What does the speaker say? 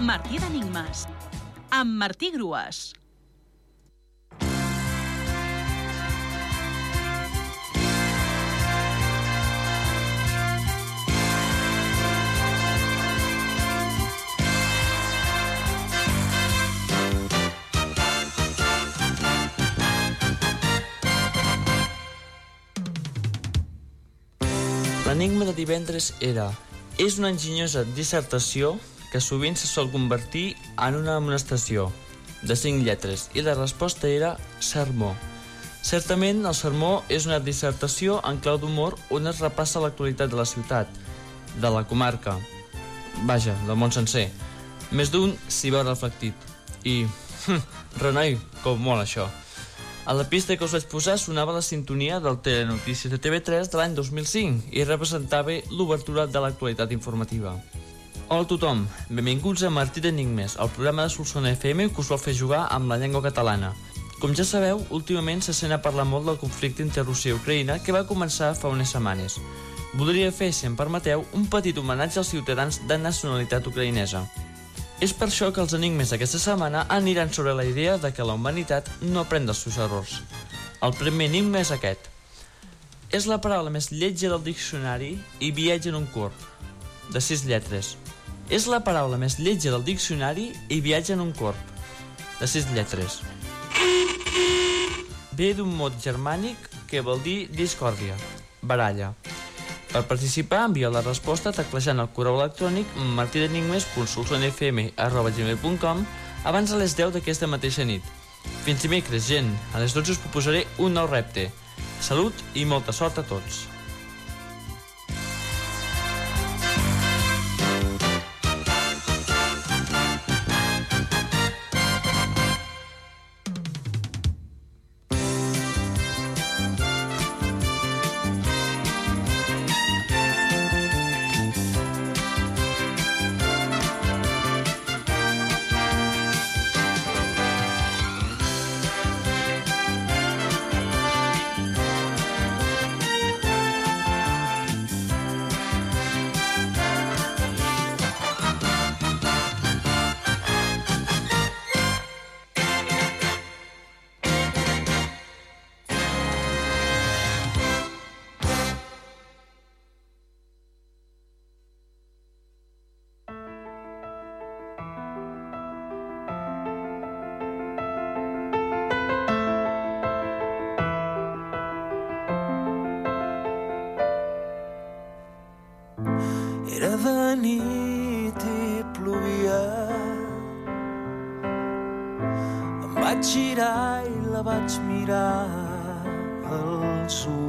Martí d'Enigmes. Amb Martí Grues. L'enigma de divendres era és una enginyosa dissertació que sovint se sol convertir en una amonestació de cinc lletres i la resposta era sermó. Certament, el sermó és una dissertació en clau d'humor on es repassa l'actualitat de la ciutat, de la comarca, vaja, del món sencer. Més d'un s'hi veu reflectit. I, renoi, com molt això. A la pista que us vaig posar sonava la sintonia del Telenotícies de TV3 de l'any 2005 i representava l'obertura de l'actualitat informativa. Hola a tothom, benvinguts a Martí d'Enigmes, el programa de Solsona FM que us vol fer jugar amb la llengua catalana. Com ja sabeu, últimament se sent a parlar molt del conflicte entre Rússia i Ucraïna que va començar fa unes setmanes. Voldria fer, si em permeteu, un petit homenatge als ciutadans de nacionalitat ucraïnesa. És per això que els enigmes d'aquesta setmana aniran sobre la idea de que la humanitat no aprèn dels seus errors. El primer enigma és aquest. És la paraula més lletja del diccionari i viatja en un corp, de sis lletres. És la paraula més lletja del diccionari i viatja en un corp, de sis lletres. Ve d'un mot germànic que vol dir discòrdia, baralla. Per participar, envia la resposta teclejant el correu electrònic martidenigmes.solsonfm.gmail.com abans de les 10 d'aquesta mateixa nit. Fins dimecres, gent. A les 12 us proposaré un nou repte. Salut i molta sort a tots. De nit i plovia. Em vaig girar i la vaig mirar al sud.